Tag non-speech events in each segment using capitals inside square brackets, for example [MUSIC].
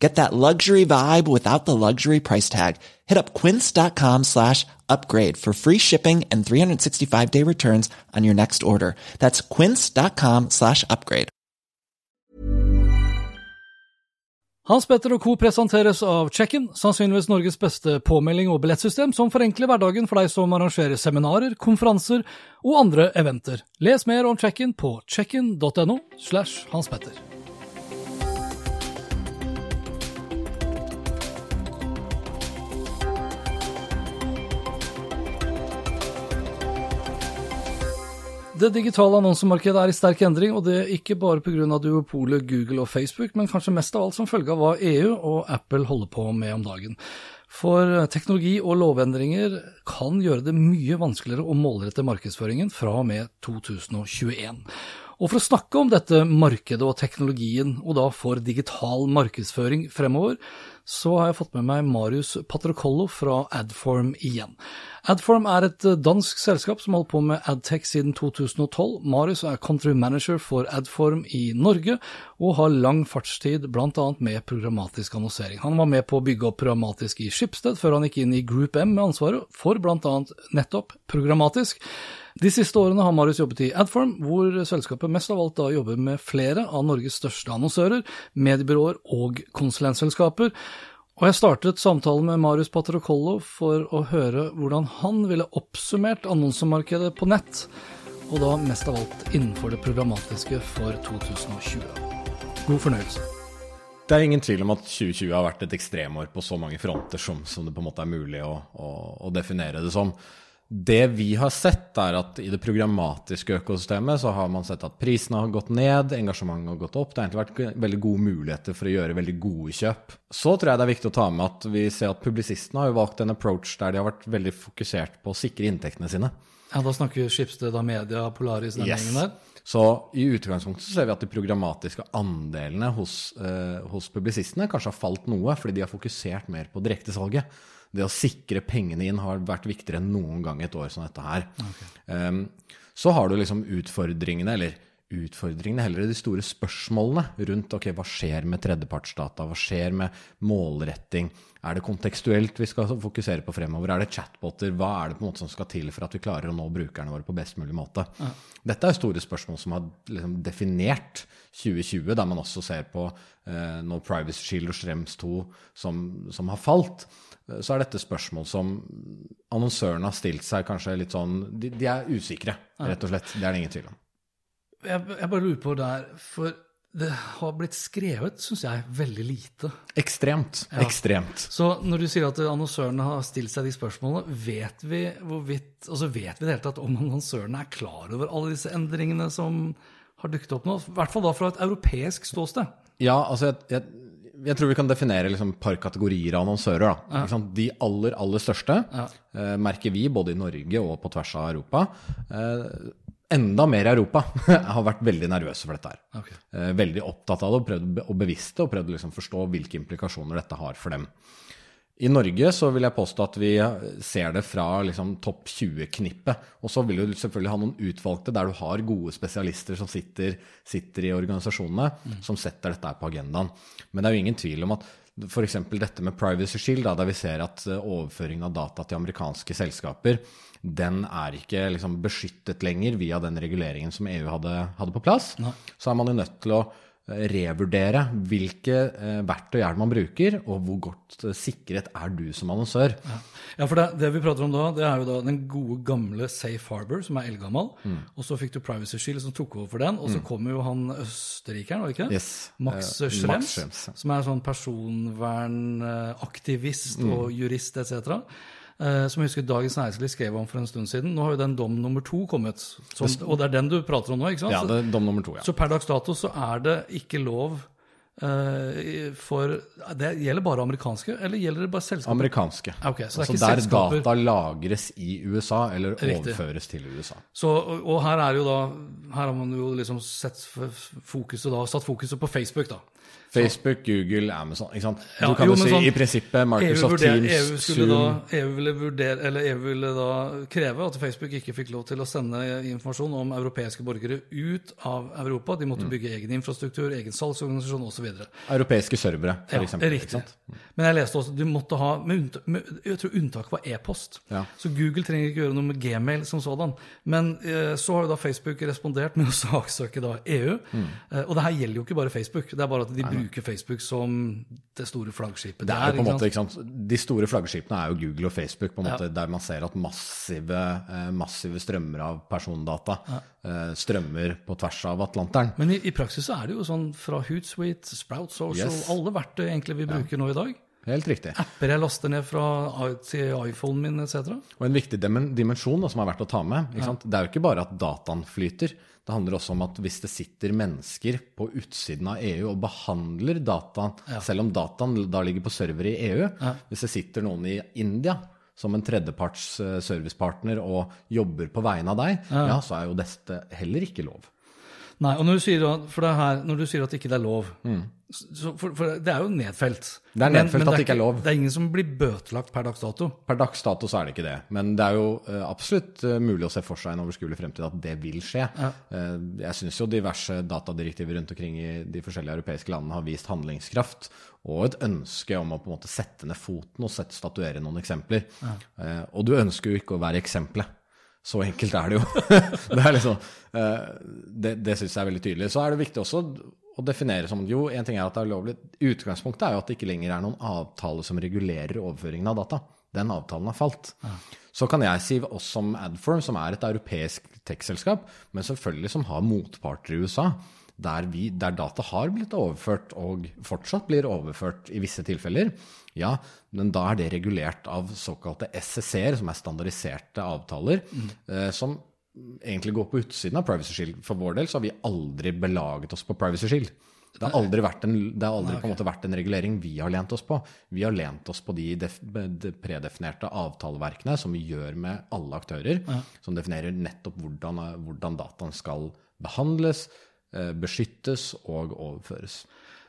Get that luxury vibe without the luxury price tag. Hit up quince.com slash upgrade for free shipping and 365 day returns on your next order. That's quince.com slash upgrade. Hans Petter og co. presenteres av Check-in, sannsynligvis Norges beste påmelding og billettsystem som forenkler hverdagen for deg som arrangerer seminarer, konferanser og andre eventer. Les mer om Check-in på checkin.no slash Hans Petter. Det digitale annonsemarkedet er i sterk endring, og det er ikke bare pga. duopolet Google og Facebook, men kanskje mest av alt som følge av hva EU og Apple holder på med om dagen. For teknologi og lovendringer kan gjøre det mye vanskeligere å målrette markedsføringen fra og med 2021. Og for å snakke om dette markedet og teknologien, og da for digital markedsføring fremover, så har jeg fått med meg Marius Patrocollo fra Adform igjen. Adform er et dansk selskap som har holdt på med Adtech siden 2012. Marius er country manager for Adform i Norge, og har lang fartstid bl.a. med programmatisk annonsering. Han var med på å bygge opp programmatisk i Skipsted, før han gikk inn i Group M med ansvaret for bl.a. nettopp programmatisk. De siste årene har Marius jobbet i Adform, hvor selskapet mest av alt da jobber med flere av Norges største annonsører, mediebyråer og konsulentselskaper. Og jeg startet samtalen med Marius Patrokollo for å høre hvordan han ville oppsummert annonsemarkedet på nett, og da mest av alt innenfor det programmatiske for 2020. God fornøyelse. Det er ingen tvil om at 2020 har vært et ekstremår på så mange fronter som, som det på en måte er mulig å, å, å definere det som. Det vi har sett, er at i det programmatiske økosystemet så har man sett at prisene har gått ned, engasjementet har gått opp. Det har egentlig vært veldig gode muligheter for å gjøre veldig gode kjøp. Så tror jeg det er viktig å ta med at vi ser at publisistene har jo valgt en approach der de har vært veldig fokusert på å sikre inntektene sine. Ja, Da snakker vi Skipsted av Media, Polaris, den Yes. gjengen der. Så i utgangspunktet så ser vi at de programmatiske andelene hos, eh, hos publisistene kanskje har falt noe, fordi de har fokusert mer på direktesalget. Det å sikre pengene inn har vært viktigere enn noen gang et år som dette her. Um, så har du liksom utfordringene, eller utfordringene, heller de store spørsmålene rundt ok, hva skjer med tredjepartsdata, hva skjer med målretting, er det kontekstuelt vi skal fokusere på fremover, er det chatboter, hva er det på en måte som skal til for at vi klarer å nå brukerne våre på best mulig måte? Dette er store spørsmål som har liksom definert 2020, der man også ser på eh, når Privacy Shield og Schrems 2 som, som har falt, eh, så er dette spørsmål som annonsørene har stilt seg kanskje litt sånn De, de er usikre, rett og slett. Det er det ingen tvil om. Jeg, jeg bare lurer på der, for det har blitt skrevet, syns jeg, veldig lite. Ekstremt. Ekstremt. Så når du sier at annonsørene har stilt seg de spørsmålene, vet vi hvorvidt, altså vet vi det hele tatt om annonsørene er klar over alle disse endringene som har dukket opp nå? I hvert fall da fra et europeisk ståsted. Ja, altså jeg, jeg, jeg tror vi kan definere liksom par kategorier av annonsører. Da. Sant? De aller, aller største eh, merker vi både i Norge og på tvers av Europa. Eh, enda mer i Europa [LAUGHS] har vært veldig nervøse for dette her. Ok. Eh, veldig opptatt av det og prøvd å bevisste og prøvd å liksom forstå hvilke implikasjoner dette har for dem. I Norge så vil jeg påstå at vi ser det fra liksom topp 20-knippet. Og så vil du selvfølgelig ha noen utvalgte der du har gode spesialister som sitter, sitter i organisasjonene, som setter dette på agendaen. Men det er jo ingen tvil om at f.eks. dette med Privacy Shield, da, der vi ser at overføring av data til amerikanske selskaper, den er ikke liksom beskyttet lenger via den reguleringen som EU hadde, hadde på plass. Så er man jo nødt til å eh, revurdere hvilke eh, verktøy er det man bruker, og hvor godt eh, sikret er du som annonsør. Ja, for det, det vi prater om da, det er jo da den gode gamle Safe Harbor, som er eldgammel. Mm. Og så fikk du Privacy Shield, som tok over for den. Og så kommer jo han østerrikeren, var det ikke? Yes. Max Eh, Schrems, Max Schrems, ja. som er sånn personvernaktivist Mm. og jurist etc. eh, Som jeg husker Dagens Næringsliv skrev om for en stund siden. Nå har jo den dom nummer to kommet, som, og det er den du prater om nå? ikke sant? Ja, det er dom nummer to, ja. Så per dags dato så er det ikke lov eh, for Det gjelder bare amerikanske, eller gjelder det bare selskaper? Amerikanske. Ok, så det altså der selskaper- data lagres i USA, eller Riktig. overføres til USA. Så, og, og her er jo da Her har man jo liksom sett fokuset da, satt fokuset på Facebook, da. Facebook, Google, Amazon. ikke sant? Ja, du kan jo, si sånn, i prinsippet Microsoft vurder- Teams, EU, Zoom da, EU, ville vurdere, eller EU ville da kreve at Facebook ikke fikk lov til å sende informasjon om europeiske borgere ut av Europa. De Mm. måtte bygge egen infrastruktur, egen salgsorganisasjon osv. Europeiske servere, for Ja, eksempel. riktig. Sant? Men jeg leste også du måtte ha med med, Jeg tror unntaket var e-post. Ja. Så Google trenger ikke gjøre noe med gmail som sådan. Men eh, så har jo da Facebook respondert med å saksøke da EU. Mm. Eh, og det her gjelder jo ikke bare Facebook, det er bare at de bruker Facebook som det store flaggskipet. Det er jo på en måte, ikke sant? De store flaggskipene er jo Google og Facebook, på en Ja. der man ser at massive, eh, massive strømmer av persondata ja. strømmer på tvers av Atlanteren. Men i, i praksis så er det jo sånn fra Hootsuite, Sprout Social, Yes. alle verktøy egentlig vi bruker nå i dag. Helt riktig. Apper jeg laster ned fra iPhonen min etc. Og en viktig dimensjon da, som er verdt å ta med, sant? det er jo ikke bare at dataen flyter. Det handler også om at hvis det sitter mennesker på utsiden av EU og behandler dataen, selv om dataen da ligger på server i EU, hvis det sitter noen i India som en tredjeparts eh, servicepartner og jobber på vegne av deg, ja, så er jo dette heller ikke lov. Nei, og når du sier, at, her, når du sier at ikke det er lov så, for, for Det er jo nedfelt. Det er nedfelt at det ikke er lov. Det er ingen som blir bøtelagt per dags dato. Per dags dato så er det ikke det, men det er jo uh, absolutt uh, mulig å se for seg i en overskuelig fremtid at det vil skje. Eh, jeg syns jo diverse datadirektiver rundt omkring i de forskjellige europeiske landene har vist handlingskraft og et ønske om å på en måte sette ned foten og sette, statuere noen eksempler. Eh, og du ønsker jo ikke å være eksempelet. Så enkelt er det jo. [LAUGHS] det er liksom, det, det syns jeg er veldig tydelig. Så er det viktig også å definere som jo, en ting er at det er lovlig. Utgangspunktet er jo at det ikke lenger er noen avtale som regulerer overføringen av data. Den avtalen har falt. Så kan jeg si oss som Adform, som er et europeisk tech-selskap, men selvfølgelig som har motparter i USA, der, vi, der data har blitt overført og fortsatt blir overført i visse tilfeller, ja, men da er det regulert av såkalte SSC-er, som er standardiserte avtaler, eh, som egentlig går på utsiden av Privacy Shield. For vår del så har vi aldri belaget oss på Privacy Shield. Det har aldri vært en, det har aldri på en måte vært en regulering vi har lent oss på. Vi har lent oss på de, def, de predefinerte avtaleverkene som vi gjør med alle aktører, som definerer nettopp hvordan, hvordan dataen skal behandles, eh, beskyttes og overføres.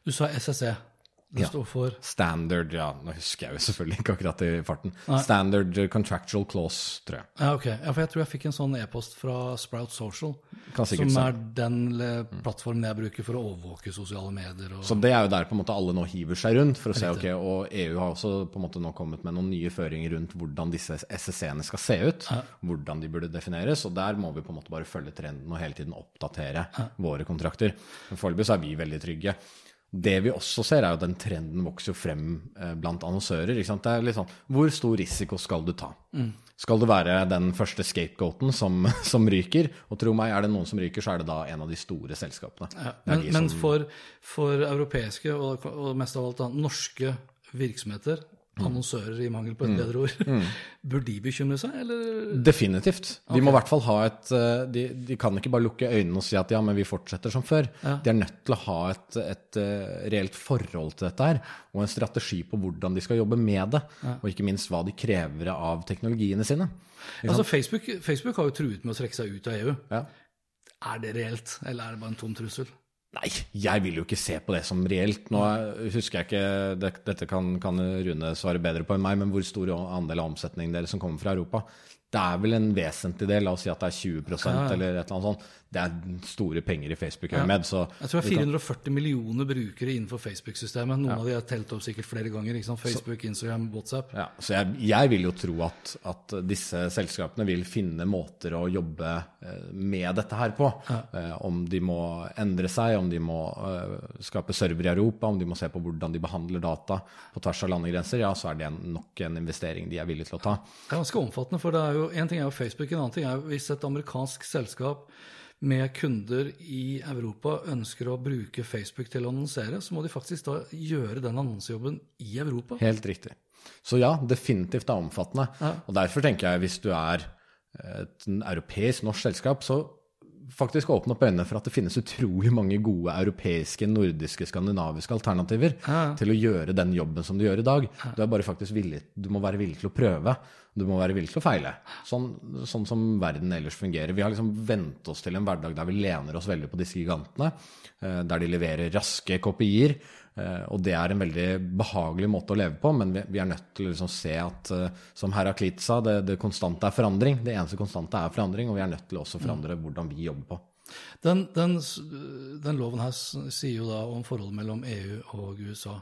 Du sa SSE. Det Ja. står for Standard, ja, nå husker jeg jo selvfølgelig ikke akkurat i farten. Standard Contractual Clause, tror jeg. Ja, ok. Ja, for jeg tror jeg fikk en sånn e-post fra Sprout Social, som er den plattformen jeg bruker for å overvåke sosiale medier. Og, Så det er jo der på en måte alle nå hiver seg rundt for å se, ok, og EU har også på en måte nå kommet med noen nye føringer rundt hvordan disse SSC-ene skal se ut, hvordan de burde defineres, og der må vi på en måte bare følge trenden og hele tiden oppdatere våre kontrakter. Foreløpig så er vi veldig trygge. Det vi også ser, er jo at den trenden vokser jo frem eh, blant annonsører. Det er litt sånn, Hvor stor risiko skal du ta? Skal du være den første scapegoaten som, [LAUGHS] som ryker? Og tro meg, er det noen som ryker, så er det da en av de store selskapene. ja. Men, som... men for, for europeiske, og, og mest av alt da, norske virksomheter, Mm. Annonsører i mangel på et bedre ord, [LAUGHS] bør de bekymre seg, eller? Definitivt. De må i hvert fall ha et eh, de, de kan ikke bare lukke øynene og si at ja, men vi fortsetter som før. De er nødt til å ha et, et eh, reelt forhold til dette her, og en strategi på hvordan de skal jobbe med det. Og ikke minst hva de krever av teknologiene sine. Altså, Facebook, Facebook har jo truet med å trekke seg ut av EU. Ja. Er det reelt, eller er det bare en tom trussel? Nei, jeg vil jo ikke se på det som reelt. Nå husker jeg ikke, det, Dette kan, kan Rune svare bedre på enn meg, men hvor stor andel av omsetningen deres som kommer fra Europa? Det er vel en vesentlig del, la oss si at det er 20% eller et eller annet sånt. Det er store penger i Facebook Ja. med. Så Jeg tror det er er kan- 440 millioner brukere innenfor Facebook-systemet. Noen av de har telt opp sikkert flere ganger. Facebook, Instagram, WhatsApp. Ja, så jeg, jeg vil jo tro at, at disse selskapene vil finne måter å jobbe eh, med dette her på. Eh, om de må endre seg, om de må eh, skape server i Europa, om de må se på hvordan de behandler data på tvers av landegrenser, ja, så er det nok en investering de er villige til å ta. Det er ganske omfattende, for det er jo, en ting er jo Facebook, en annen ting er jo hvis et amerikansk selskap med kunder i Europa ønsker å bruke Facebook til å annonsere, så må de faktisk da gjøre den annonsejobben i Europa. Helt riktig. Så ja, definitivt er omfattende. Og derfor tenker jeg hvis du er et europeisk norsk selskap, så faktisk åpne opp øynene for at det finnes utrolig mange gode europeiske, nordiske, skandinaviske alternativer til å gjøre den jobben som du gjør i dag. Du, er bare faktisk villig, du må være villig til å prøve. Du må være villig til å feile. Sånn, sånn som verden ellers fungerer. Vi har liksom vent oss til en hverdag der vi lener oss veldig på disse gigantene. eh, Der de leverer raske kopier. Eh, Og det er en veldig behagelig måte å leve på, men vi er nødt til å liksom se at, eh, som Heraklit sa, det, det konstante er forandring. Det eneste konstante er forandring, og vi er nødt til også å forandre hvordan vi jobber på. Den, den, den loven her sier jo da om forholdet mellom EU og USA.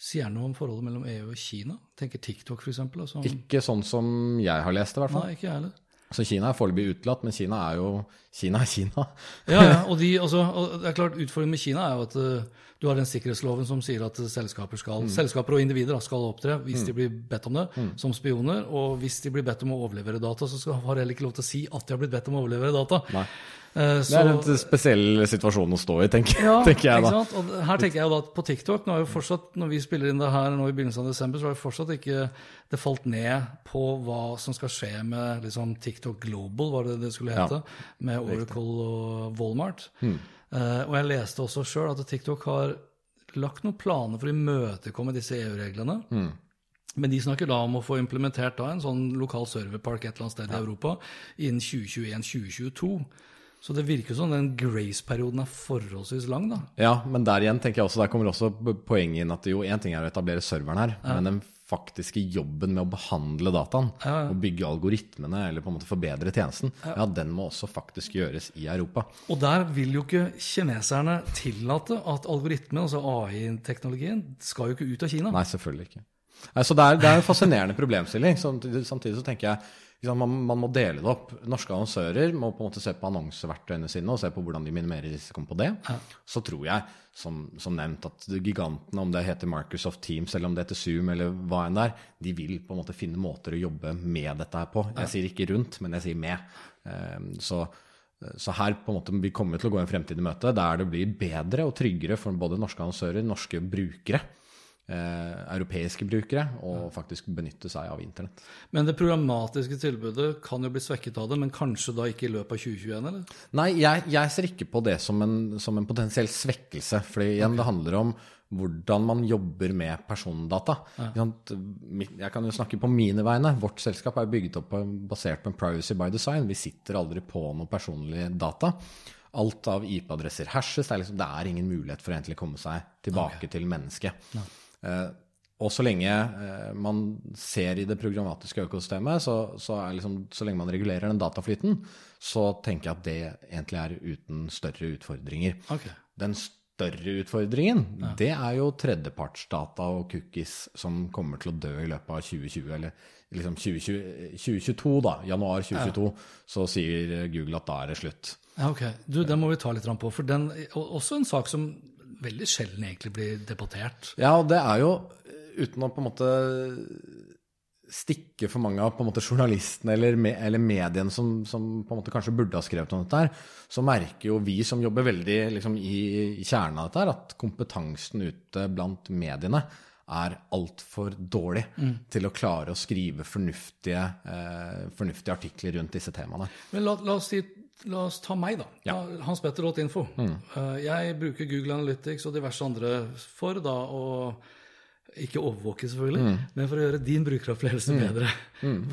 Sier den noe om forholdet mellom EU og Kina? Tenker TikTok f.eks.? Altså, Ikke sånn som jeg har lest det, i hvert fall. nei, ikke jeg heller. Så Kina er foreløpig utelatt, men Kina er jo Kina er Kina. Ja, ja, og, de, altså, og det er klart Utfordringen med Kina er jo at uh, du har den sikkerhetsloven som sier at selskaper, skal, selskaper og individer da, skal opptre hvis de blir bedt om det, som spioner. Og hvis de blir bedt om å overlevere data, så skal, har de heller ikke lov til å si at de har blitt bedt om å overlevere data. Nei. Eh, Det er en spesiell situasjon å stå i, tenker, Ja, [LAUGHS] tenker jeg ikke da. sant? Og her tenker jeg da at på TikTok, nå er jo fortsatt, når vi spiller inn det her nå i begynnelsen av desember, så har jo fortsatt ikke det falt ned på hva som skal skje med liksom, TikTok Global, var det det skulle hete, med Oracle og Walmart. Hmm. Uh, og jeg leste også sjøl at TikTok har lagt noen planer for å imøtekomme disse EU-reglene. Hmm. Men de snakker da om å få implementert da en sånn lokal serverpark et eller annet sted i Europa innen 2021-2022. Så det virker som den grace-perioden er forholdsvis lang, da. Ja, men der igjen tenker jeg også, der kommer også poenget inn at jo, én ting er å etablere serveren her, men den faktiske jobben med å behandle dataen og bygge algoritmene eller på en måte forbedre tjenesten, ja, den må også faktisk gjøres i Europa. Og der vil jo ikke kineserne tillate at algoritmen, altså AI-teknologien, skal jo ikke ut av Kina. Nei, selvfølgelig ikke. Så det er, det er en fascinerende problemstilling. Samtidig, så tenker jeg liksom, man, man må dele det opp. Norske annonsører må på en måte se på annonseverktøyene sine og se på hvordan de minimerer risikoen på det. Så tror jeg, som, som nevnt, at gigantene, om det heter Microsoft Teams eller om det heter Zoom eller hva enn det er, de vil på en måte finne måter å jobbe med dette her på. Jeg sier ikke rundt, men jeg sier med. Eh, Så så her på en måte vi kommer til å gå en fremtid i møte der det blir bedre og tryggere for både norske annonsører, norske brukere, europeiske brukere, og faktisk benytte seg av internett. Men det programmatiske tilbudet kan jo bli svekket av det, men kanskje da ikke i løpet av 2021, eller? Nei, jeg, jeg ser ikke på det som en, som en potensiell svekkelse. For igjen, det handler om hvordan man jobber med persondata. Ja. Jeg kan jo snakke på mine vegne. Vårt selskap er bygget opp på, basert på en privacy by design. Vi sitter aldri på noe personlig data. Alt av IP-adresser hashes. Det er, liksom, det er ingen mulighet for å komme seg tilbake til mennesket. Eh, og så lenge eh, man ser i det programmatiske økosystemet, så, så, liksom, så lenge man regulerer den dataflyten, så tenker jeg at det egentlig er uten større utfordringer. Okay. Den større utfordringen, det er jo tredjepartsdata og cookies som kommer til å dø i løpet av 2020, eller liksom 2020, 2022, da, januar 2022, så sier Google at da er det slutt. Ja, ok. Du, den må vi ta litt på, for den også en sak som veldig sjelden egentlig blir debattert. Ja, og det er jo, uten å på en måte stikke for mange av på en måte journalistene eller, me, eller mediene som, som på en måte kanskje burde ha skrevet om dette, her, så merker jo vi som jobber veldig liksom, i, i kjernen av dette, her, at kompetansen ute blant mediene er altfor dårlig til å klare å skrive fornuftige, eh, fornuftige artikler rundt disse temaene. Men la, la, oss, si, la oss ta meg, da. Ja. Petter Hanspetter.info. Mm. Jeg bruker Google Analytics og diverse andre for da å ikke overvåke, selvfølgelig, men for å gjøre din brukeropplevelse bedre.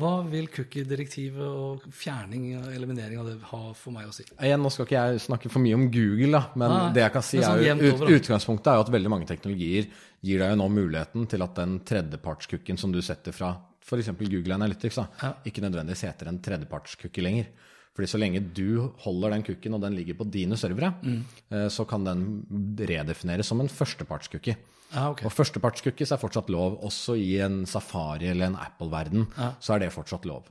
Hva vil cookie-direktivet og fjerning og eliminering av det ha for meg å si? Igjen, Nå skal ikke jeg snakke for mye om Google, da, men Nei, det jeg kan si sånn er, jo- ut, utgangspunktet er jo at veldig mange teknologier gir deg jo nå muligheten til at den tredjepartscookien som du setter fra f.eks. Google Analytics, da, ikke nødvendigvis heter en tredjepartscookie lenger. Fordi så lenge du holder den cookien, og den ligger på dine servere, Mm. så kan den redefineres som en førstepartscookie. Ah, okay. Og førstepartscookies er fortsatt lov, også i en Safari eller en Apple-verden. Så er det fortsatt lov.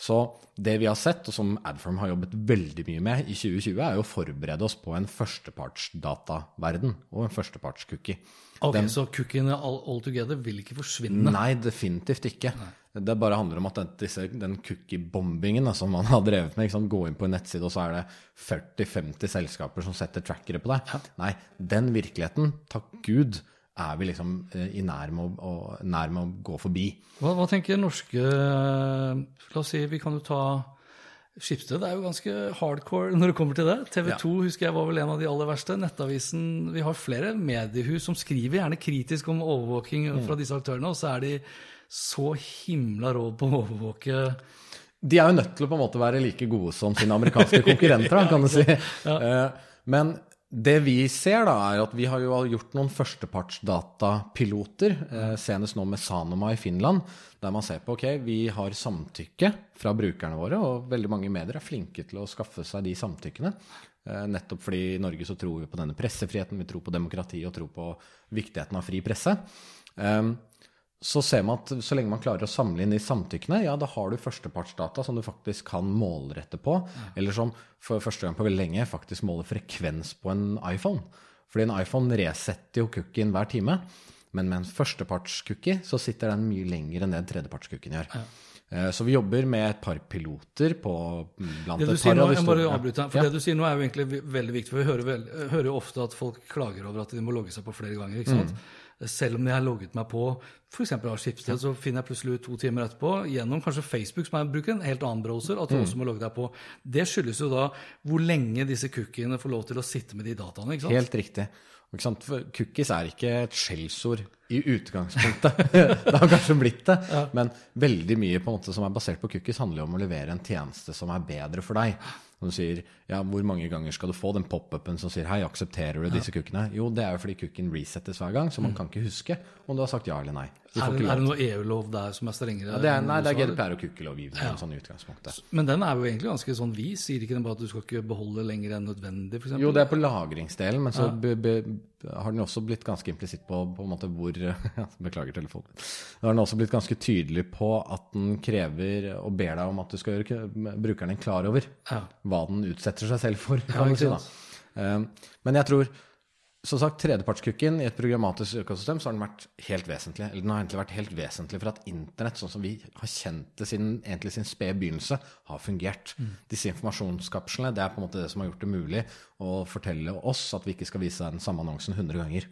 Så det vi har sett, og som Adform har jobbet veldig mye med i 2020, er å forberede oss på en førstepartsdataverden og en førstepartscookie. Ok, Så cookiene all, all together vil ikke forsvinne? Nei, definitivt ikke. Det bare handler om at den, disse, den cookie-bombingen som man har drevet med, gå inn på en nettside, og så er det 40-50 selskaper som setter trackere på deg. Nei, den virkeligheten, takk Gud, er vi liksom eh, i nær med å, å, nær med å gå forbi. Hva, hva tenker norske La oss si vi kan jo ta Skipsted er jo ganske hardcore når det kommer til det. TV 2 husker jeg var vel en av de aller verste. Nettavisen Vi har flere mediehus som skriver gjerne kritisk om overvåking fra disse aktørene, og så er de så himla rå på å overvåke De er jo nødt til å på en måte være like gode som sine amerikanske konkurrenter, [LAUGHS] ja, kan du si. Ja. Men det vi ser, da, er at vi har jo gjort noen førstepartsdatapiloter, eh, senest nå med Sanoma i Finland, der man ser på ok, vi har samtykke fra brukerne våre, og veldig mange medier er flinke til å skaffe seg de samtykkene. Eh, Nettopp fordi i Norge så tror vi på denne pressefriheten, vi tror på demokrati og tror på viktigheten av fri presse. Um, så ser man at så lenge man klarer å samle inn de samtykkene, ja, da har du førstepartsdata som du faktisk kan målrette på, eller som for første gang på veldig lenge faktisk måler frekvens på en iPhone. Fordi en iPhone resetter jo cookien hver time, men med en førstepartscookie så sitter den mye lenger enn det en tredjepartscookien gjør. Ja. Så vi jobber med et par piloter på blant Det du et par nå, av de jeg må avbryte, for Ja. det du sier nå er jo egentlig veldig viktig. for Vi hører, vel, hører jo ofte at folk klager over at de må logge seg på flere ganger. ikke sant? Mm. Selv om jeg har logget meg på f.eks. av Skipsted, så finner jeg plutselig ut to timer etterpå gjennom kanskje Facebook, som jeg bruker en helt annen browser, at du Mm. også må logge deg på. Det skyldes jo da hvor lenge disse cookiene får lov til å sitte med de dataene. ikke sant? Helt riktig. For cookies er ikke et skjellsord i utgangspunktet. [LAUGHS] det har kanskje blitt det, men veldig mye på en måte som er basert på cookies, handler jo om å levere en tjeneste som er bedre for deg. Når du sier ja, hvor mange ganger skal du få den pop-upen som sier hei, aksepterer du disse kukkene?» Jo, det er jo fordi kukken resettes hver gang, så man kan ikke huske om du har sagt ja eller nei. Du Er det, ikke er det noe EU-lov der som er strengere? Ja, det er, nei, det er? GDPR og kukkelovgivning. Ja. sånn utgangspunktet. Men den er jo egentlig ganske sånn vis. Sier ikke den bare at du skal ikke beholde lenger enn nødvendig, f.eks.? Jo, det er på lagringsdelen, men så be, be, har den også blitt ganske implisitt på, på en måte hvor [LAUGHS] ja, Beklager telefonen. Da har den også blitt ganske tydelig på at den krever og ber deg om at du skal gjøre brukeren din klar over Ja. hva den utsetter seg selv for, Ja, kan du ikke si. da. Eh, Men jeg tror som sagt, tredjepartskukken i et programmatisk økosystem så har den vært helt vesentlig. Eller den har egentlig vært helt vesentlig for at internett, sånn som vi har kjent det siden egentlig sin spede begynnelse, har fungert. Disse informasjonskapslene det er på en måte det som har gjort det mulig å fortelle oss at vi ikke skal vise den samme annonsen 100 ganger.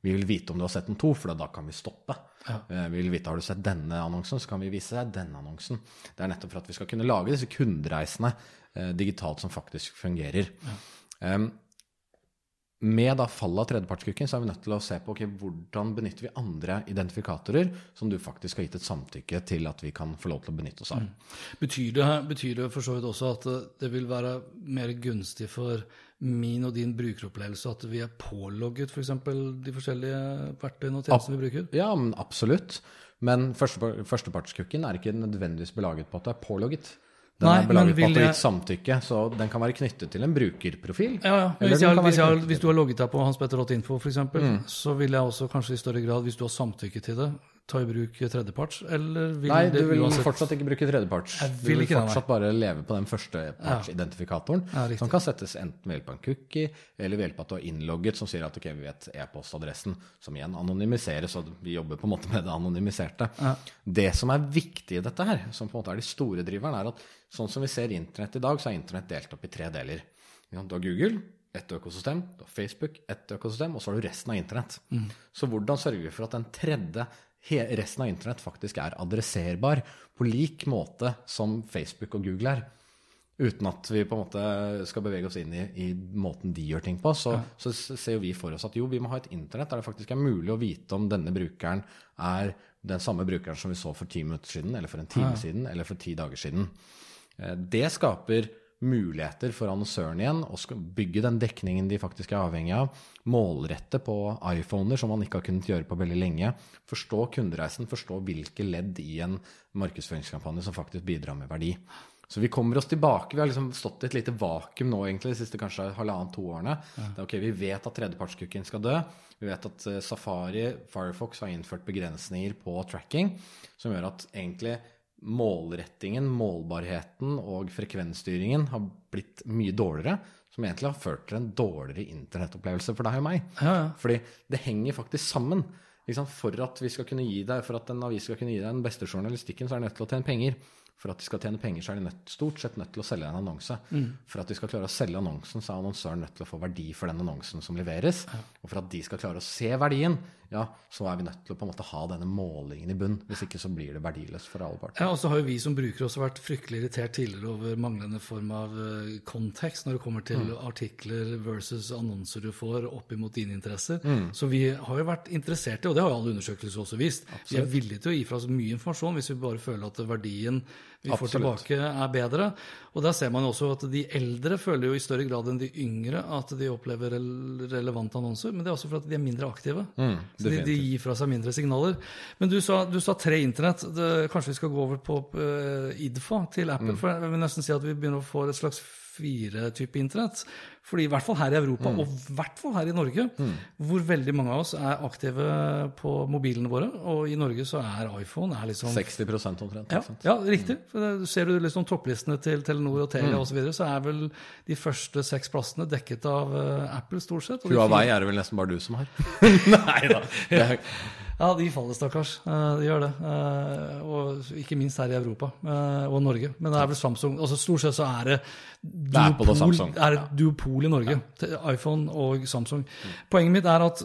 Vi vil vite om du har sett den to, for da kan vi stoppe. Ja. Vi vil vite har du sett denne annonsen, så kan vi vise deg denne annonsen. Det er nettopp for at vi skal kunne lage disse kundereisene eh, digitalt som faktisk fungerer. Em, med da fallet av tredjepartskukken så er vi nødt til å se på okay, hvordan benytter vi andre identifikatorer som du faktisk har gitt et samtykke til at vi kan få lov til å benytte oss av. Betyr det, betyr det for så vidt også at det vil være mer gunstig for min og din brukeropplevelse at vi er pålogget f.eks. For de forskjellige verktøyene og tjenestene vi bruker? Ja, men absolutt. Men første, førstepartskukken er ikke nødvendigvis belaget på at det er pålogget. Den Nei, er belaget på har jeg- samtykke, så den kan være knyttet til en brukerprofil. Ja, ja. Hvis, jeg, hvis, jeg, hvis du har logget deg på hanspetter.info f.eks., Mm. så vil jeg også kanskje i større grad, hvis du har samtykke til det, ta i bruk tredjeparts, eller vil Nei, det du vil uansett fortsatt ikke bruke tredjeparts. Jeg Du vil vil ikke fortsatt nei. bare leve på den førstepartsidentifikatoren, Ja, ja som kan settes enten ved hjelp av en cookie, eller ved hjelp av at du har innlogget, som sier at ok, vi vet e-postadressen, som igjen anonymiseres, og vi jobber på en måte med det anonymiserte. Det som er viktig i dette her, som på en måte er de store driverne, er at sånn som vi ser internett i dag, så er internett delt opp i tre deler. Du har Google, ett økosystem, du har Facebook, ett økosystem, og så har du resten av internett. Så hvordan sørger vi for at den tredje resten av internett faktisk er adresserbar på lik måte som Facebook og Google er? Uten at vi på en måte skal bevege oss inn i, i måten de gjør ting på, så, så ser jo vi for oss at jo, vi må ha et internett der det faktisk er mulig å vite om denne brukeren er den samme brukeren som vi så for ti minutter siden, eller for en time siden, eller for ti dager siden. Eh, Det skaper muligheter for annonsøren igjen å bygge den dekningen de faktisk er avhengig av, målrette på iPhoner som man ikke har kunnet gjøre på veldig lenge, forstå kundereisen, forstå hvilke ledd i en markedsføringskampanje som faktisk bidrar med verdi. Så vi kommer oss tilbake. Vi har liksom stått i et lite vakuum nå egentlig de siste kanskje halvannet-to årene. Det er ok, Vi vet at tredjepartskukken skal dø. Vi vet at eh, Safari, Firefox har innført begrensninger på tracking, som gjør at egentlig målrettingen, målbarheten og frekvensstyringen har blitt mye dårligere, som egentlig har ført til en dårligere internettopplevelse for deg og meg. Ja, ja. Fordi det henger faktisk sammen. For at vi skal kunne gi deg, for at en avis skal kunne gi deg den beste journalistikken, så er de nødt til å tjene penger. For at de skal tjene penger, så er de nødt, stort sett nødt til å selge en annonse. Mm. For at de skal klare å selge annonsen, så er annonsøren nødt til å få verdi for den annonsen som leveres. Og for at de skal klare å se verdien, ja, så er vi nødt til å på en måte ha denne målingen i bunn. Hvis ikke så blir det verdiløst for alle parter. Ja, og så har jo vi som brukere også vært fryktelig irritert tidligere over manglende form av eh, kontekst når det kommer til Mm. artikler versus annonser du får opp imot dine interesser. Mm. Så vi har jo vært interessert i, og det har jo alle undersøkelser også vist, vi er villige til å gi fra oss mye informasjon hvis vi bare føler at verdien vi får Absolutt. tilbake er bedre. Og der ser man jo også at de eldre føler jo i større grad enn de yngre at de opplever relevante annonser, men det er også for at de er mindre aktive. så de, de gir fra seg mindre signaler. Men du sa, du sa tre internett. Det, kanskje vi skal gå over på uh, IDFA til Apple? For jeg vil nesten si at vi begynner å få et slags fire-type internett. Fordi i hvert fall her i Europa, og i hvert fall her i Norge, hvor veldig mange av oss er aktive på mobilene våre, og i Norge så er iPhone er liksom 60 omtrent. ja, ja, riktig. Det, ser du liksom topplistene til Telenor og Telia Mm. og så videre, så er vel de første seks plassene dekket av eh, Apple, stort sett. Huawei er det vel nesten bare du som har. [LAUGHS] Nei da. [LAUGHS] Ja, de faller, stakkars. Eh, De gjør det. Eh, Og ikke minst her i Europa eh, og Norge. Men det er vel Samsung. Altså Stort sett så er det duopol, det er det duopol i Norge. iPhone og Samsung. Poenget mitt er at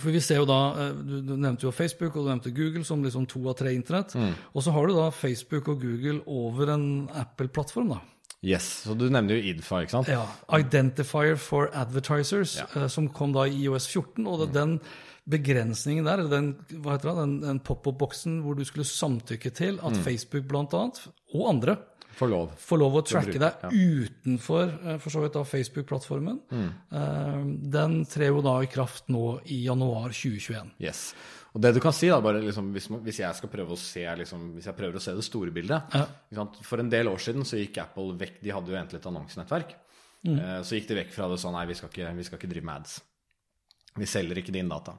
for vi ser jo da, Du, nevnte jo Facebook og du nevnte Google som liksom to av tre internett. Mm. Og så har du da Facebook og Google over en Apple-plattform. da. Yes, så du nevner jo IDFA, ikke sant? Ja, Identifier for Advertisers, Ja. som kom da i IOS 14. Og det, den begrensningen der, eller den, hva heter det, den, den pop-up-boksen hvor du skulle samtykke til at Facebook blant annet, og andre, får lov. får lov å tracke deg ja. utenfor eh, for så vidt da Facebook-plattformen, eh, den trer jo da i kraft nå i januar 2021. Yes. Og det du kan si da, bare liksom, hvis, man, hvis jeg skal prøve å se liksom, hvis jeg prøver å se det store bildet Ja. For en del år siden så gikk Apple vekk De hadde jo egentlig et annonsenettverk. Mm. Så gikk de vekk fra det sånn Nei, vi skal ikke, vi skal ikke drive med ads. Vi selger ikke din data.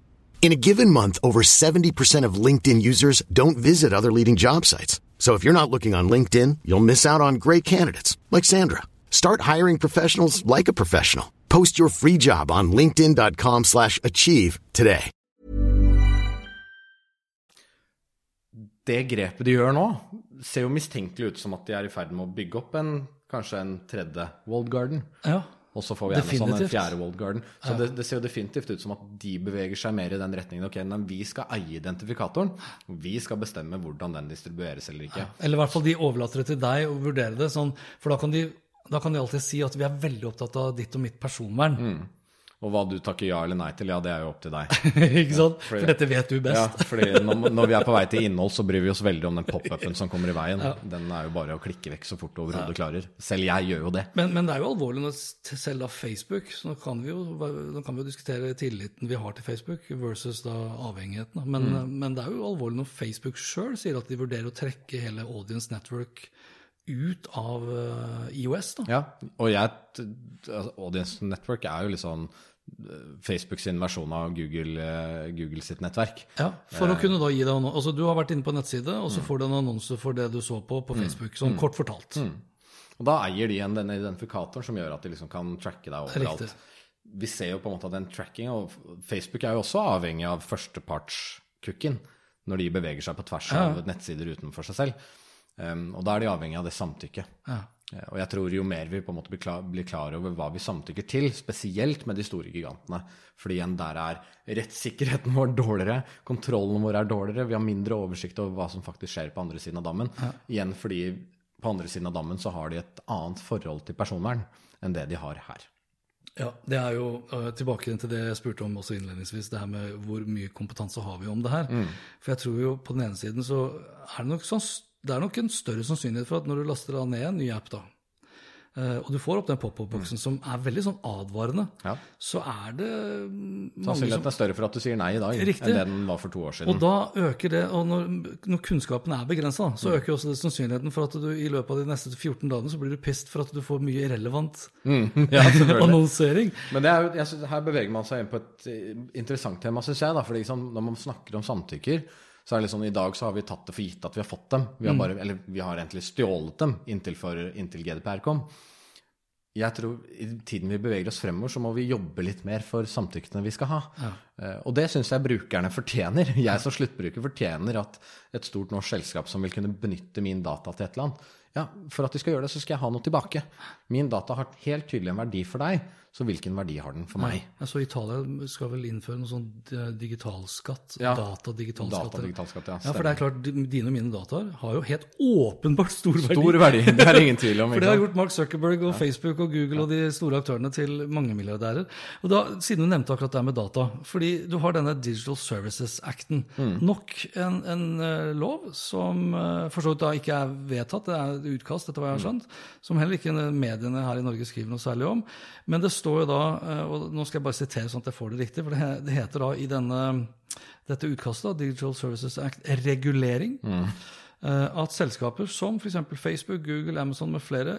In a given month, over 70% of LinkedIn users don't visit other leading job sites. So if you're not looking on LinkedIn, you'll miss out on great candidates like Sandra. Start hiring professionals like a professional. Post your free job on linkedin.com/achieve slash achieve today. Det grepet de gjør nå, ser jo mistenkelig ut som at de er i ferd med å bygge opp en kanskje en tredje Walled Garden. Ja, Og så får vi gjerne sånn en fjerde Walled Garden. Så det, det ser jo definitivt ut som at de beveger seg mer i den retningen. Ok, men vi skal eie identifikatoren. Vi skal bestemme hvordan den distribueres eller ikke. Eller i hvert fall de overlater det til deg å vurdere det, sånn, for da kan, de, da kan de alltid si at vi er veldig opptatt av ditt og mitt personvern. Mm. Og hva du takker ja eller nei til, ja, det er jo opp til deg. [LAUGHS] ikke sant? fordi- For dette vet du Ja, best. fordi når, når vi er på vei til innhold, så bryr vi oss veldig om den pop-upen som kommer i veien. Den er jo bare å klikke vekk så fort du overhodet klarer. Selv jeg gjør jo det. Men, men det er jo alvorlig når selv da Facebook, så nå kan vi jo, nå kan vi jo diskutere tilliten vi har til Facebook versus da avhengigheten. Men, Mm. men det er jo alvorlig når Facebook sjøl sier at de vurderer å trekke hele Audience Network ut av eh, IOS. da. Ja, og jeg, altså, Audience Network er jo litt sånn Facebook sin versjon av Google, eh, Google sitt nettverk. Ja, For å kunne da gi deg annonse. Altså, du har vært inne på en nettside, og Mm. så får du en annonse for det du så på på Facebook. Sånn kort fortalt. Mm. Og da eier de igjen denne identifikatoren som gjør at de liksom kan tracke deg overalt. Riktig. Vi ser jo på en måte at den tracking, og Facebook er jo også avhengig av førsteparts-cooken når de beveger seg på tvers av nettsider utenfor seg selv. Um, og da er de avhengig av det samtykket. Ja. Og jeg tror jo mer vi på en måte blir klar, blir klar over hva vi samtykker til, spesielt med de store gigantene, fordi igjen der er rettssikkerheten [LAUGHS] vår dårligere, kontrollen vår er dårligere, vi har mindre oversikt over hva som faktisk skjer på andre siden av dammen. Igjen fordi på andre siden av dammen så har de et annet forhold til personvern enn det de har her. Ja, det er jo øh, tilbake til det jeg spurte om også innledningsvis, det her med hvor mye kompetanse har vi om det her. For jeg tror jo på den ene siden så er det nok sånn det er nok en større sannsynlighet for at når du laster da ned en ny app, da, eh, og du får opp den pop-up-boksen som er veldig sånn advarende, Ja. så er det mm, Sannsynligheten er større for at du sier nei i dag Riktig. enn det den var for to år siden. Og da øker det, og når, når kunnskapen er begrensa, Mm. så øker også det sannsynligheten for at du i løpet av de neste 14 dagene så blir du pissed for at du får mye irrelevant [LAUGHS] ja, annonsering. Men det er jo, jeg her beveger man seg inn på et eh, interessant tema, syns jeg. Da, fordi liksom, når man snakker om samtykker, så er det liksom, i dag så har vi tatt det for gitt at vi har fått dem. Vi har bare, Eller vi har egentlig stjålet dem inntil, for, inntil GDPR kom. Jeg tror I tiden vi beveger oss fremover, så må vi jobbe litt mer for samtykkene vi skal ha. Ja. og det syns jeg brukerne fortjener. [LAUGHS] Jeg som sluttbruker fortjener at et stort norsk selskap som vil kunne benytte min data til et eller annet, ja, for at de skal gjøre det, så skal jeg ha noe tilbake. Min data har helt tydelig en verdi for deg, så hvilken verdi har den for meg? Ja, så Italia skal vel innføre noe sånn eh, digitalskatt. Ja. Datadigitalskatt. Data, digitalskatt, ja, Ja, for det er klart, dine og mine dataer har jo helt åpenbart stor verdi. Stor verdi, det er ingen tvil om. [LAUGHS] For det har gjort Mark Zuckerberg og Facebook og Google og de store aktørene til mangemilliardærer. Og da, Siden du nevnte akkurat det med data, fordi du har denne Digital Services Acten. Mm. Nok en, en uh, lov som uh, for så vidt da ikke er vedtatt, det er utkast, etter hva jeg har skjønt, som heller ikke mediene her i Norge skriver noe særlig om. Men det står jo da, eh, og nå skal jeg bare sitere sånn at jeg får det riktig, for det, det heter da i denne, dette utkastet, Digital Services Act, regulering, mm. at selskaper som f.eks. Facebook, Google, Amazon med flere,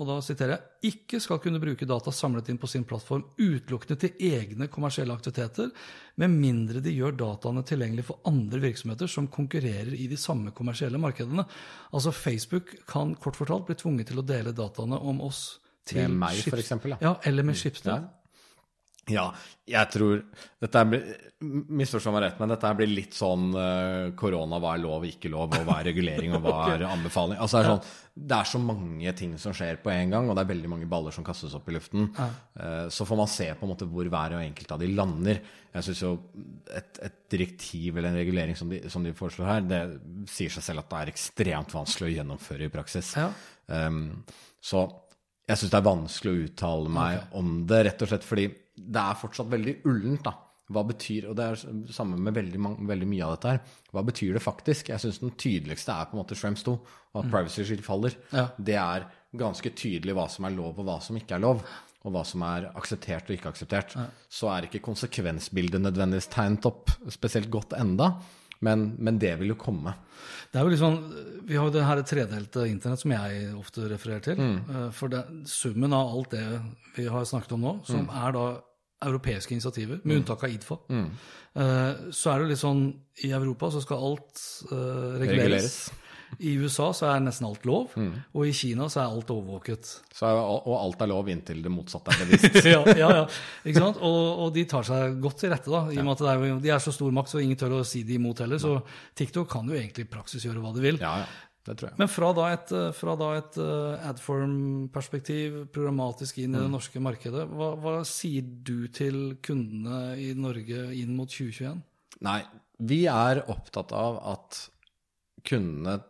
og da siterer jeg, ikke skal kunne bruke data samlet inn på sin plattform utelukkende til egne kommersielle aktiviteter, med mindre de gjør dataene tilgjengelig for andre virksomheter som konkurrerer i de samme kommersielle markedene. Altså Facebook kan kort fortalt bli tvunget til å dele dataene om oss til Med meg, for eksempel, ja. Ja, eller med Schibsted. Ja. Ja, jeg tror Dette blir- Misforstå meg rett, men dette blir litt sånn eh, korona, hva er lov, ikke lov, og hva er regulering, og hva [LAUGHS] er anbefaling? Altså, det, er sånn, det er så mange ting som skjer på en gang, og det er veldig mange baller som kastes opp i luften. Eh, så får man se på en måte hvor hver og enkelt av de lander. Jeg syns jo et, et direktiv eller en regulering som de, som de foreslår her, det sier seg selv at det er ekstremt vanskelig å gjennomføre i praksis. Ja. Um, så jeg syns det er vanskelig å uttale meg om det, rett og slett fordi det er fortsatt veldig ullent. da. Hva betyr, og det er samme med veldig, veldig mye av dette her. Hva betyr det faktisk? Jeg syns den tydeligste er på en måte Shrems 2, og at privacy shield faller. Ja. Det er ganske tydelig hva som er lov, og hva som ikke er lov. Og hva som er akseptert og ikke akseptert. Så er ikke konsekvensbildet nødvendigvis tegnet opp spesielt godt enda, men, men det vil jo komme. Det er jo liksom, Vi har jo det her tredelte internett som jeg ofte refererer til. Mm. Eh, For det, summen av alt det vi har snakket om nå, som Mm. er da europeiske initiativer, med unntak av IDFA, mm. så er det jo litt sånn I Europa så skal alt uh, reguleres. Reguleres. I USA så er nesten alt lov, og i Kina så er alt overvåket. Så, og alt er lov inntil det motsatte er [LAUGHS] bevist. ja, ja, ja, ikke sant? Og, og de tar seg godt til rette, da, i og med at det er, de er så stor makt, så ingen tør å si de imot heller. Så TikTok kan jo egentlig i praksis gjøre hva de vil. Ja, ja. Det tror jeg. Men fra da et, fra da et eh, adform-perspektiv, programmatisk inn i Mm. det norske markedet, hva, hva sier du til kundene i Norge inn mot 2021? Nei, vi er opptatt av at kundene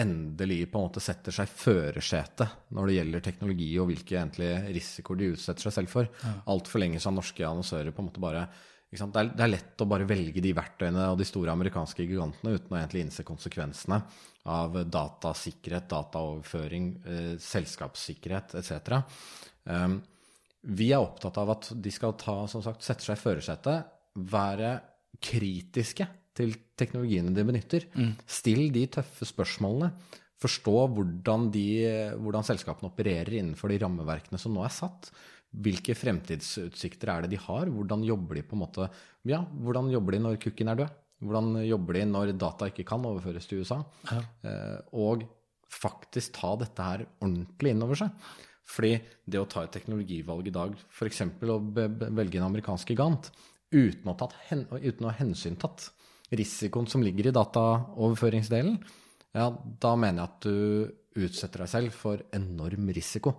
endelig på en måte setter seg i førersetet når det gjelder teknologi og hvilke egentlige risikoer de utsetter seg selv for. Altfor lenge så har norske annonsører på en måte bare? Det, er, det er lett å bare velge de verktøyene og de store amerikanske gigantene uten å egentlig innse konsekvensene av datasikkerhet, dataoverføring, eh, selskapssikkerhet etc. Um, vi er opptatt av at de skal ta, som sagt, sette seg i førersetet, være kritiske til teknologiene de benytter. Still de tøffe spørsmålene. Forstå hvordan, de, hvordan selskapene opererer innenfor de rammeverkene som nå er satt. Hvilke fremtidsutsikter er det de har? Hvordan jobber de på en måte Ja, hvordan jobber de når kukken er død? Hvordan jobber de når data ikke kan overføres til USA? Eh, og faktisk ta dette her ordentlig inn over seg. Fordi det å ta et teknologivalg i dag, f.eks. å velge en amerikansk gigant, uten å, tatt uten å ha hensyntatt risikoen som ligger i dataoverføringsdelen, ja, da mener jeg at du utsetter deg selv for enorm risiko.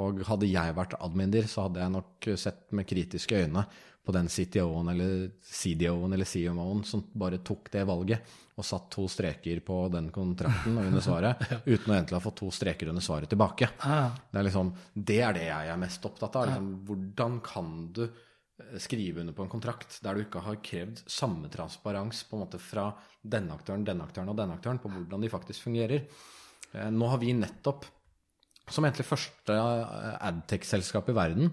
Og hadde jeg vært adminder, så hadde jeg nok sett med kritiske øyne på den CTO-en eller CDO-en eller CMO-en som bare tok det valget og satt to streker på den kontrakten og under [LAUGHS] svaret, uten å egentlig ha fått to streker under svaret tilbake. Det er, liksom, det er det jeg er mest opptatt av. Liksom, hvordan kan du skrive under på en kontrakt der du ikke har krevd samme transparens på en måte fra denne aktøren, denne aktøren og denne aktøren på hvordan de faktisk fungerer? Eh, Nå har vi nettopp som egentlig første eh, adtech-selskap i verden,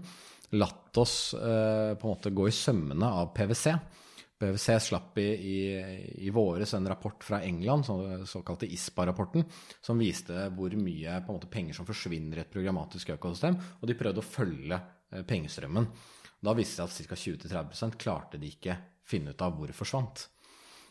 latt oss eh, på en måte gå i sømmene av PwC. PwC slapp i, i, i våres en rapport fra England, så, såkalte ISPA-rapporten, som viste hvor mye måte, penger som forsvinner i et programmatisk økosystem, og de prøvde å følge pengestrømmen. Da viste det seg at ca. 20-30% klarte de ikke finne ut av hvor det forsvant.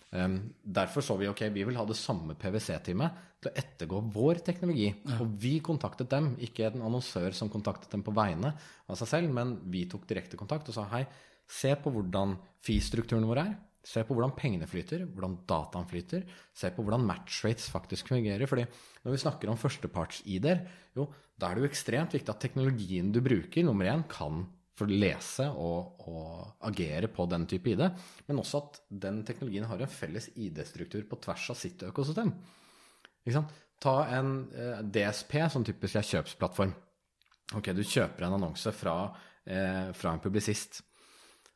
Um, derfor så vi ok, vi vil ha det samme PwC-teamet til å ettergå vår teknologi. Ja. Og vi kontaktet dem, ikke en annonsør som kontaktet dem på vegne av seg selv, men vi tok direkte kontakt og sa hei, se på hvordan FI-strukturen vår er. Se på hvordan pengene flyter, hvordan dataen flyter. Se på hvordan matchrates faktisk fungerer. fordi når vi snakker om førsteparts-ID-er, jo, da er det jo ekstremt viktig at teknologien du bruker, nummer én, kan for å lese og, og, agere på den type ID, men også at den teknologien har en felles ID-struktur på tvers av sitt økosystem. Ta en eh, DSP, som typisk er kjøpsplattform. Ok, Du kjøper en annonse fra, eh, fra en publisist.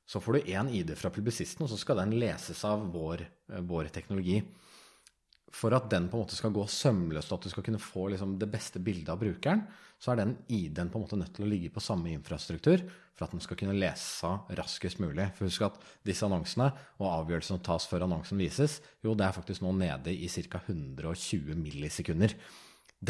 Så får du én ID fra publisisten, og så skal den leses av vår, eh, vår teknologi for at den på en måte skal gå sømløst, og at du skal kunne få liksom det beste bildet av brukeren, så er den ID-en på en måte nødt til å ligge på samme infrastruktur for at den skal kunne lese raskest mulig. For husk at disse annonsene og avgjørelsene som tas før annonsen vises, jo, det er faktisk nå nede i ca. 120 millisekunder.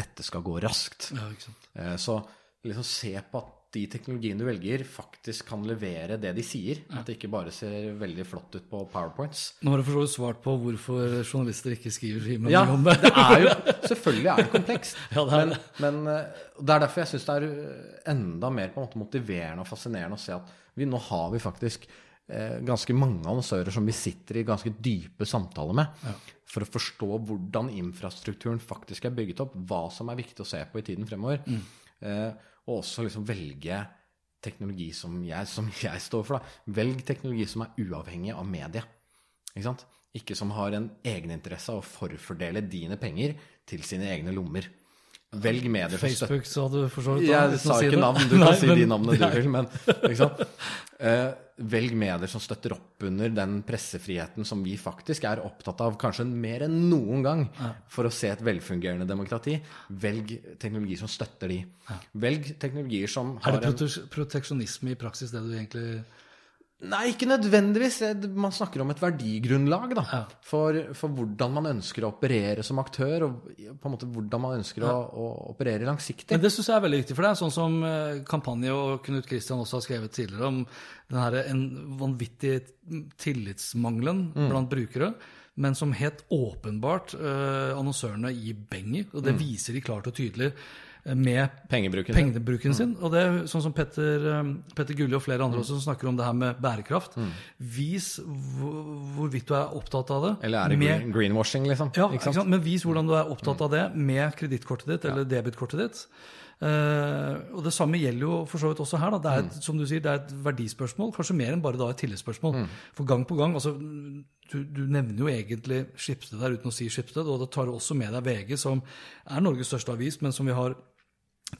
Dette skal gå raskt. Ja. Eh, så liksom se på at de teknologiene du velger, faktisk kan levere det de sier. At det ikke bare ser veldig flott ut på powerpoints. Nå har du for svart på hvorfor journalister ikke skriver ja, om det. det er jo, selvfølgelig er det komplekst. [LAUGHS] ja, det er. Men, men, eh, det er derfor jeg syns det er eh, enda mer på en måte motiverende og fascinerende å se at vi, nå har vi faktisk eh, ganske mange annonsører som vi sitter i ganske dype samtaler med. Ja. For å forstå hvordan infrastrukturen faktisk er bygget opp, hva som er viktig å se på i tiden fremover. Mm. Eh, og også liksom velge teknologi som jeg, som jeg står for. Da. Velg teknologi som er uavhengig av media. Ikke sant? Ikke som har en egeninteresse av å forfordele dine penger til sine egne lommer. Velg medier som støtter Facebook sa du for så vidt. Jeg sa ikke navn, du kan si de navnene du vil, men sant? Eh, velg medier som støtter opp under den pressefriheten som vi faktisk er opptatt av, kanskje mer enn noen gang, for å se et velfungerende demokrati. Velg teknologier som støtter de. Velg teknologier som har en Er det proteksjonisme i praksis, det du egentlig Nei, ikke nødvendigvis. Man snakker om et verdigrunnlag da, ja. for, for, hvordan man ønsker å operere som aktør, og på en måte hvordan man ønsker ja. å, å, operere langsiktig. Men Det syns jeg er veldig viktig, for det er sånn som eh, Kampanje og Knut Kristian også har skrevet tidligere om den her, en vanvittig tillitsmangelen mm. blant brukere. Men som helt åpenbart eh, annonsørene gir beng i. Og det mm. viser de klart og tydelig med pengebruken, pengebruken sin. Mm. Og det er sånn som Petter, um, Petter Gulli og flere andre mm. også som snakker om det her med bærekraft. Mm. Vis hvorvidt du er opptatt av det. Eller er det med, greenwashing, liksom? Ja, ikke sant? men vis hvordan du er opptatt mm. av det med kredittkortet ditt eller debitkortet ditt. Uh, og Det samme gjelder jo for så vidt også her. Da. Det er et, mm. som du sier, det er et verdispørsmål, kanskje mer enn bare da et tillitsspørsmål. Mm. For gang på gang altså, du, du, nevner jo egentlig Skipsted der uten å si Skipsted, og da tar du også med deg VG, som er Norges største avis, men som vi har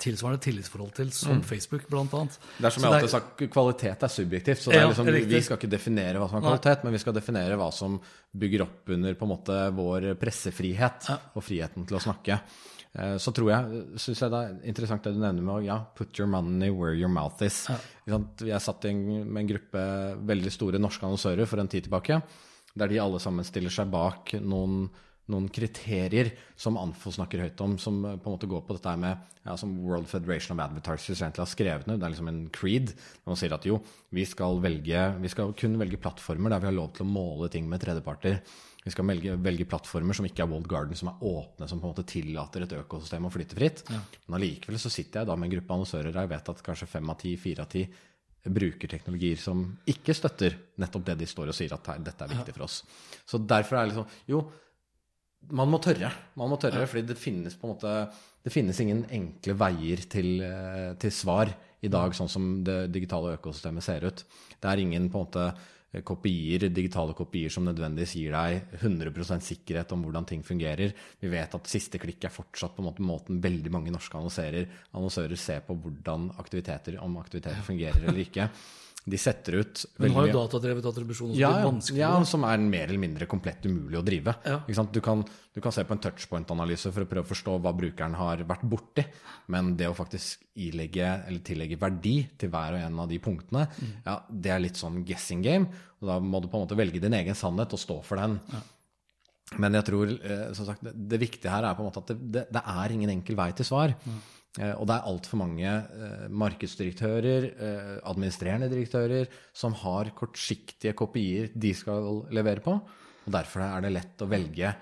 tilsvarende tillitsforhold til, som mm. Facebook bl.a. Det er som jeg alltid har sagt, kvalitet er subjektivt. så er liksom, Vi skal ikke definere hva som er kvalitet, Nei. men vi skal definere hva som bygger opp under på en måte vår pressefrihet ja. og friheten til å snakke. Eh, så tror jeg, synes jeg det er interessant det du nevner med ja, put your money where your mouth is. Ja. Jeg satt med en gruppe veldig store norske annonsører for en tid tilbake, der de alle sammen stiller seg bak noen noen kriterier som Anfo snakker høyt om, som på en måte går på dette med ja, som World Federation of Advertisers egentlig har skrevet ned. Det er liksom en creed. Man sier at jo, vi skal, velge, vi skal kun velge plattformer der vi har lov til å måle ting med tredjeparter. Vi skal velge, velge plattformer som ikke er Wold Garden, som er åpne, som på en måte tillater et økosystem å flytte fritt. Ja. Men allikevel så sitter jeg da med en gruppe annonsører der jeg vet at kanskje fem av ti, fire av ti bruker teknologier som ikke støtter nettopp det de står og sier at dette er viktig for oss. Så derfor er det liksom Jo, man må tørre. Man må tørre, fordi det finnes på en måte Det finnes ingen enkle veier til, eh, til, svar i dag, sånn som det digitale økosystemet ser ut. Det er ingen på en måte kopier, digitale kopier som nødvendigvis gir deg 100% sikkerhet om hvordan ting fungerer. Vi vet at siste klikk er fortsatt på en måte måten veldig mange norske annonsører, annonsører ser på hvordan aktiviteter, om aktiviteter fungerer eller ikke. De setter ut veldig Men du har jo mye- datadrevet attribusjon, ja, ja, ja, som er mer eller mindre komplett umulig å drive. Ja. Du, kan, du kan se på en touchpoint-analyse for å prøve å forstå hva brukeren har vært borti, men det å faktisk ilegge eller tillegge verdi til hver og en av de punktene, Mm. ja, det er litt sånn guessing game, og da må du på en måte velge din egen sannhet og stå for den. Men jeg tror, eh, som sagt, det, det viktige her er på en måte at det, det, det er ingen enkel vei til svar. Eh, og det er altfor mange eh, markedsdirektører, eh, administrerende direktører, som har kortsiktige kopier de skal levere på. Og derfor er det lett å velge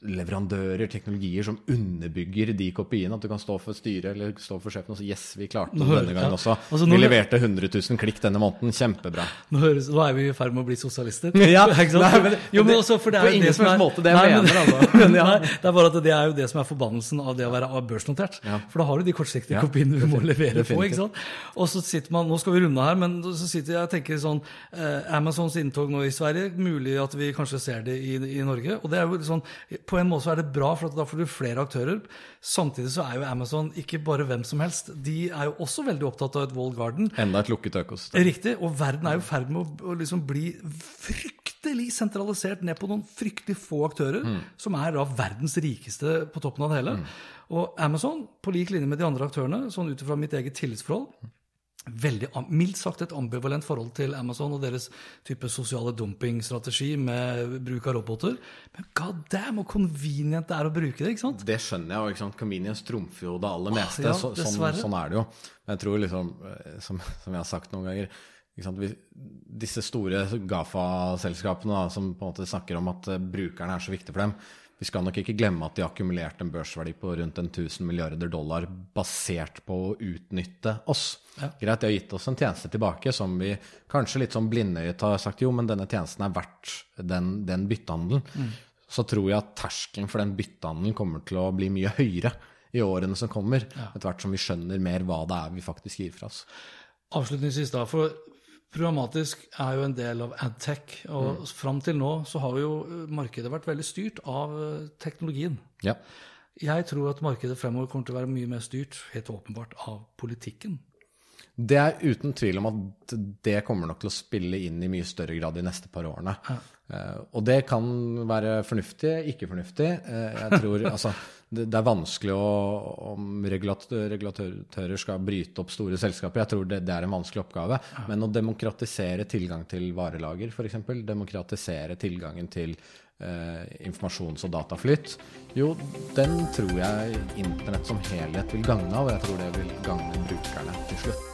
leverandører, teknologier som underbygger de kopiene. At du kan stå for styret eller stå for sjefen og si 'yes, vi klarte det denne gangen ja. også'. Altså, vi leverte 100 000 klikk denne måneden. Kjempebra. Nå, høres, nå er vi i ferd med å bli sosialister. [LAUGHS] Ja, nei, men- jo, men også, for det på er jo ingen det som helst måte det jeg mener, altså. [LAUGHS] Men ja. nei, det er bare at det er jo det som er forbannelsen av det å være børsnotert. Ja. For da har du de kortsiktige kopiene du må levere på. ikke sant? Og så sitter man, Nå skal vi runde her, men så sitter jeg og tenker sånn eh, Amazons inntog nå i Sverige, mulig at vi kanskje ser det i, i Norge. og det er jo sånn, På en måte så er det bra, for at da får du flere aktører. Samtidig så er jo Amazon ikke bare hvem som helst. De er jo også veldig opptatt av et wall garden. Enda et lukket økosystem. Riktig, og verden er jo i ferd med å, liksom bli fryktelig sentralisert ned på noen fryktelig få aktører, som er da verdens rikeste på toppen av det hele. Og Amazon, på lik linje med de andre aktørene, sånn ut ifra mitt eget tillitsforhold, veldig, mildt sagt et ambivalent forhold til Amazon og deres type sosiale dumpingstrategi med bruk av roboter. Men god damn, hvor convenient det er å bruke det, ikke sant? Det skjønner jeg, ikke sant? Convenience trumfer jo det aller meste. ja, så, sånn, sånn er det jo. Men jeg tror liksom, eh, som, som jeg har sagt noen ganger? Vi, Disse store Gafa-selskapene som på en måte snakker om at eh, brukerne er så viktige for dem, vi skal nok ikke glemme at de har akkumulert en børsverdi på rundt 1000 milliarder dollar basert på å utnytte oss. Greit, de har gitt oss en tjeneste tilbake som vi kanskje litt sånn blindøyet har sagt jo, men denne tjenesten er verdt den, den byttehandelen. Så tror jeg at terskelen for den byttehandelen kommer til å bli mye høyere i årene som kommer, etter hvert som vi skjønner mer hva det er vi faktisk gir fra oss. Avslutningsvis da, for programmatisk er jo en del av adtech, og fram til nå så har jo markedet vært veldig styrt av eh, teknologien. Ja. Jeg tror at markedet fremover kommer til å være mye mer styrt, helt åpenbart, av politikken. Det er uten tvil om at det kommer nok til å spille inn i mye større grad de neste par årene. Eh, og det kan være fornuftig, ikke fornuftig. Eh, jeg tror, [LAUGHS] altså, det, det er vanskelig å, om regulatører skal bryte opp store selskaper. Jeg tror det, det er en vanskelig oppgave. Men å demokratisere tilgang til varelager, f.eks., demokratisere tilgangen til eh, informasjons- og dataflyt, jo, den tror jeg internett som helhet vil gagne av, og jeg tror det vil gagne brukerne til slutt.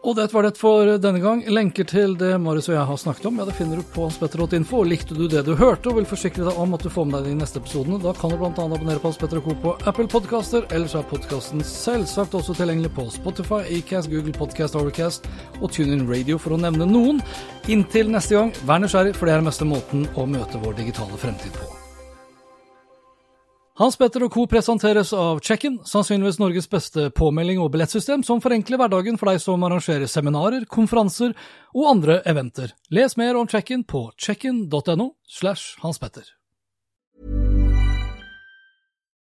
Og det var det for denne gang. Lenker til det Marius og jeg har snakket om, ja, det finner du på spetter.info. Likte du det du hørte og vil forsikre deg om at du får med deg de neste episodene, da kan du bl.a. abonnere på Spetter og Co. på Apple Podcaster. Ellers er podkasten selvsagt også tilgjengelig på Spotify, Acast, Google Podcast, Overcast og TuneIn Radio, for å nevne noen. Inntil neste gang, vær nysgjerrig, for det er den meste måten å møte vår digitale fremtid på. Hans Petter og Co. presenteres av Check-in, sannsynligvis Norges beste påmelding og billettsystem som forenkler hverdagen for deg som arrangerer seminarer, konferanser og andre eventer. Les mer om Check-in på checkin.no slash Hans Petter.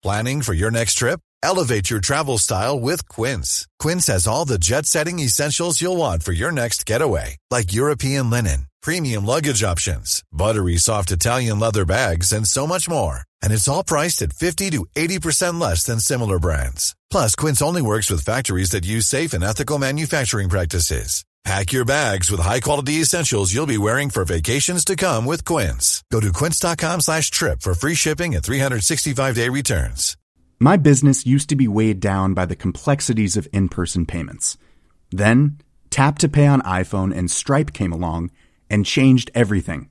Planning for your next trip? Elevate your travel style with Quince. Quince has all the jet setting essentials you'll want for your next getaway, like European linen, premium luggage options, buttery soft Italian leather bags, and so much more. And it's all priced at 50 to 80% less than similar brands. Plus, Quince only works with factories that use safe and ethical manufacturing practices. Pack your bags with high-quality essentials you'll be wearing for vacations to come with Quince. Go to quince.com slash trip for free shipping and 365-day returns. My business used to be weighed down by the complexities of in person payments. Then, Tap to Pay on iPhone and Stripe came along and changed everything.